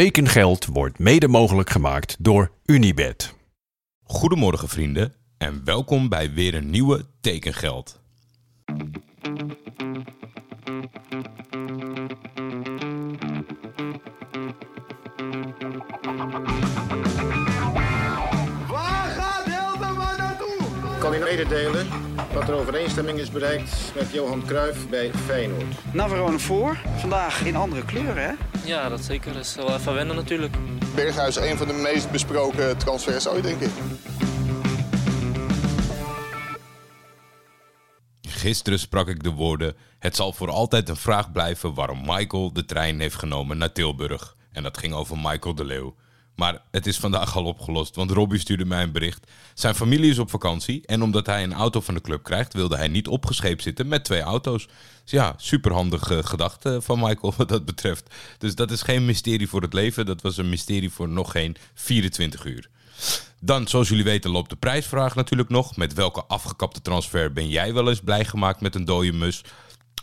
Tekengeld wordt mede mogelijk gemaakt door Unibed. Goedemorgen vrienden en welkom bij weer een nieuwe Tekengeld. Mededelen dat er overeenstemming is bereikt met Johan Cruijff bij Feyenoord. Navarone voor. Vandaag in andere kleuren, hè? Ja, dat zeker. Dat is wel even wennen natuurlijk. Berghuis, een van de meest besproken transfers ooit, denk ik. Gisteren sprak ik de woorden: Het zal voor altijd een vraag blijven waarom Michael de trein heeft genomen naar Tilburg. En dat ging over Michael de Leeuw. Maar het is vandaag al opgelost, want Robbie stuurde mij een bericht. Zijn familie is op vakantie en omdat hij een auto van de club krijgt, wilde hij niet opgescheept zitten met twee auto's. Dus ja, superhandige gedachte van Michael wat dat betreft. Dus dat is geen mysterie voor het leven, dat was een mysterie voor nog geen 24 uur. Dan, zoals jullie weten, loopt de prijsvraag natuurlijk nog. Met welke afgekapte transfer ben jij wel eens blij gemaakt met een dode mus?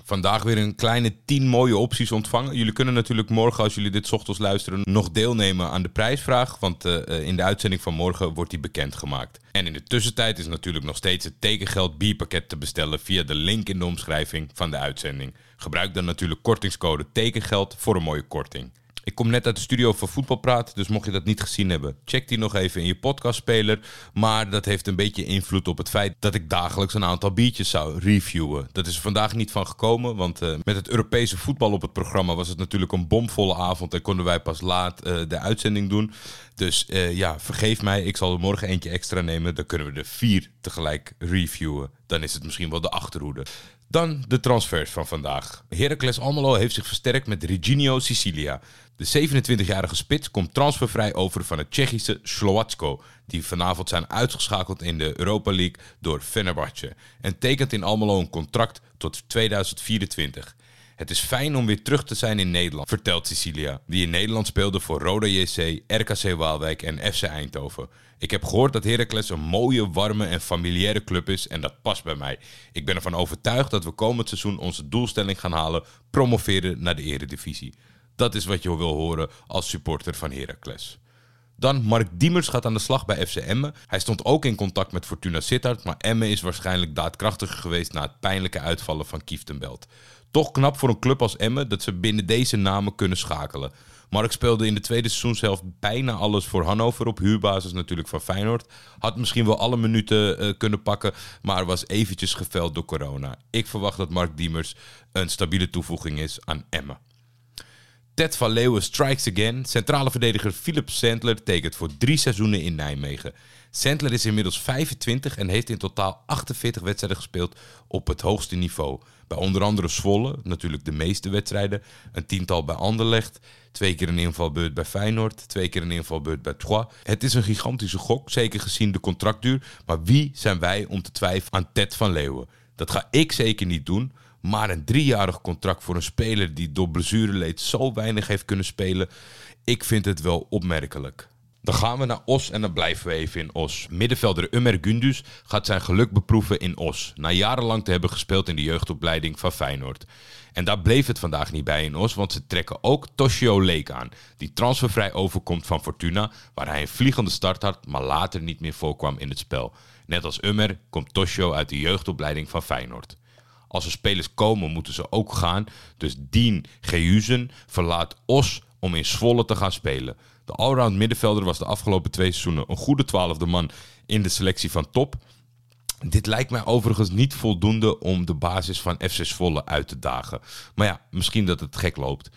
Vandaag weer een kleine 10 mooie opties ontvangen. Jullie kunnen natuurlijk morgen, als jullie dit ochtends luisteren, nog deelnemen aan de prijsvraag. Want eh, eh, in de uitzending van morgen wordt die bekendgemaakt. En in de tussentijd is natuurlijk nog steeds het tekengeld bierpakket te bestellen via de link in de omschrijving van de uitzending. Gebruik dan natuurlijk kortingscode tekengeld voor een mooie korting. Ik kom net uit de studio van Voetbalpraat, dus mocht je dat niet gezien hebben, check die nog even in je podcastspeler. Maar dat heeft een beetje invloed op het feit dat ik dagelijks een aantal biertjes zou reviewen. Dat is er vandaag niet van gekomen, want eh, met het Europese voetbal op het programma was het natuurlijk een bomvolle avond en konden wij pas laat eh, de uitzending doen. Dus eh, ja, vergeef mij, ik zal er morgen eentje extra nemen. Dan kunnen we er vier tegelijk reviewen. Dan is het misschien wel de achterhoede. Dan de transfers van vandaag. Heracles Almelo heeft zich versterkt met Reginio Sicilia. De 27-jarige spits komt transfervrij over van het Tsjechische Slovatsko, die vanavond zijn uitgeschakeld in de Europa League door Fenerbahce en tekent in Almelo een contract tot 2024. Het is fijn om weer terug te zijn in Nederland, vertelt Cecilia, die in Nederland speelde voor Roda JC, RKC Waalwijk en FC Eindhoven. Ik heb gehoord dat Heracles een mooie, warme en familiaire club is en dat past bij mij. Ik ben ervan overtuigd dat we komend seizoen onze doelstelling gaan halen, promoveren naar de eredivisie. Dat is wat je wil horen als supporter van Heracles. Dan Mark Diemers gaat aan de slag bij FC Emmen. Hij stond ook in contact met Fortuna Sittard, maar Emmen is waarschijnlijk daadkrachtiger geweest na het pijnlijke uitvallen van Kieftenbelt. Toch knap voor een club als Emmen dat ze binnen deze namen kunnen schakelen. Mark speelde in de tweede seizoenshelft bijna alles voor Hannover op huurbasis natuurlijk van Feyenoord. Had misschien wel alle minuten eh, kunnen pakken, maar was eventjes geveld door corona. Ik verwacht dat Mark Diemers een stabiele toevoeging is aan Emmen. Ted van Leeuwen strikes again. Centrale verdediger Philip Sandler tekent voor drie seizoenen in Nijmegen. Sandler is inmiddels 25 en heeft in totaal 48 wedstrijden gespeeld op het hoogste niveau. Bij onder andere Zwolle, natuurlijk de meeste wedstrijden. Een tiental bij Anderlecht. Twee keer een invalbeurt bij Feyenoord. Twee keer een invalbeurt bij Troyes. Het is een gigantische gok, zeker gezien de contractduur. Maar wie zijn wij om te twijfelen aan Ted van Leeuwen? Dat ga ik zeker niet doen. Maar een driejarig contract voor een speler die door blessureleed zo weinig heeft kunnen spelen. Ik vind het wel opmerkelijk. Dan gaan we naar Os en dan blijven we even in Os. Middenvelder Umer Gundus gaat zijn geluk beproeven in Os. Na jarenlang te hebben gespeeld in de jeugdopleiding van Feyenoord. En daar bleef het vandaag niet bij in Os, want ze trekken ook Toshio Leek aan. Die transfervrij overkomt van Fortuna, waar hij een vliegende start had, maar later niet meer voorkwam in het spel. Net als Ummer komt Toshio uit de jeugdopleiding van Feyenoord. Als er spelers komen, moeten ze ook gaan. Dus Dien Gehuzen verlaat Os om in Zwolle te gaan spelen. De allround middenvelder was de afgelopen twee seizoenen een goede twaalfde man in de selectie van top. Dit lijkt mij overigens niet voldoende om de basis van FC Zwolle uit te dagen. Maar ja, misschien dat het gek loopt.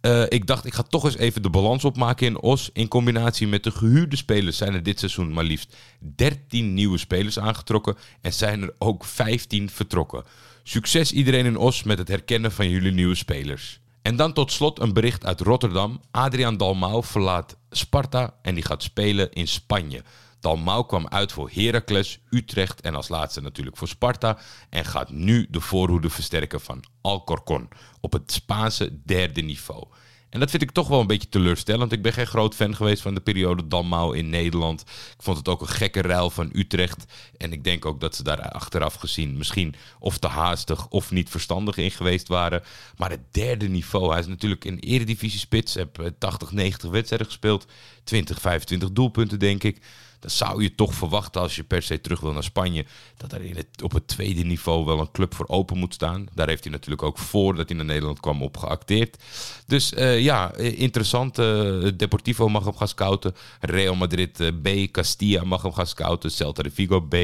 Uh, ik dacht, ik ga toch eens even de balans opmaken in Os. In combinatie met de gehuurde spelers zijn er dit seizoen maar liefst 13 nieuwe spelers aangetrokken. En zijn er ook 15 vertrokken. Succes iedereen in Os met het herkennen van jullie nieuwe spelers. En dan tot slot een bericht uit Rotterdam. Adriaan Dalmau verlaat Sparta en die gaat spelen in Spanje. Dalmau kwam uit voor Heracles, Utrecht en als laatste natuurlijk voor Sparta. En gaat nu de voorhoede versterken van Alcorcon op het Spaanse derde niveau. En dat vind ik toch wel een beetje teleurstellend. Ik ben geen groot fan geweest van de periode Dalmau in Nederland. Ik vond het ook een gekke ruil van Utrecht. En ik denk ook dat ze daar achteraf gezien misschien of te haastig of niet verstandig in geweest waren. Maar het derde niveau, hij is natuurlijk een eredivisie spits. Heb 80, 90 wedstrijden gespeeld. 20, 25 doelpunten denk ik dan zou je toch verwachten als je per se terug wil naar Spanje, dat er in het, op het tweede niveau wel een club voor open moet staan. Daar heeft hij natuurlijk ook voordat hij naar Nederland kwam op geacteerd. Dus uh, ja, interessant. Uh, Deportivo mag hem gaan scouten. Real Madrid B, Castilla mag hem gaan scouten. Celta de Vigo B.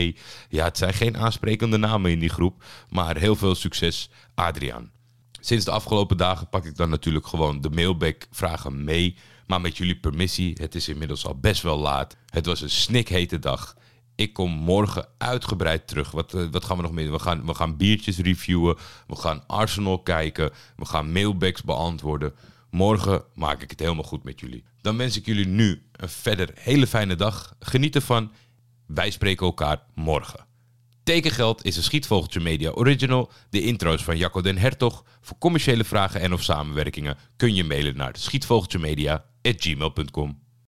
Ja, het zijn geen aansprekende namen in die groep, maar heel veel succes, Adriaan. Sinds de afgelopen dagen pak ik dan natuurlijk gewoon de mailback vragen mee. Maar met jullie permissie, het is inmiddels al best wel laat. Het was een snikhete dag. Ik kom morgen uitgebreid terug. Wat, uh, wat gaan we nog meer We gaan, we gaan biertjes reviewen. We gaan Arsenal kijken. We gaan mailbacks beantwoorden. Morgen maak ik het helemaal goed met jullie. Dan wens ik jullie nu een verder hele fijne dag. Geniet ervan. Wij spreken elkaar morgen. Tekengeld is een Schietvogeltje Media original. De intro's van Jacco den Hertog. Voor commerciële vragen en of samenwerkingen kun je mailen naar schietvogeltjemedia.gmail.com.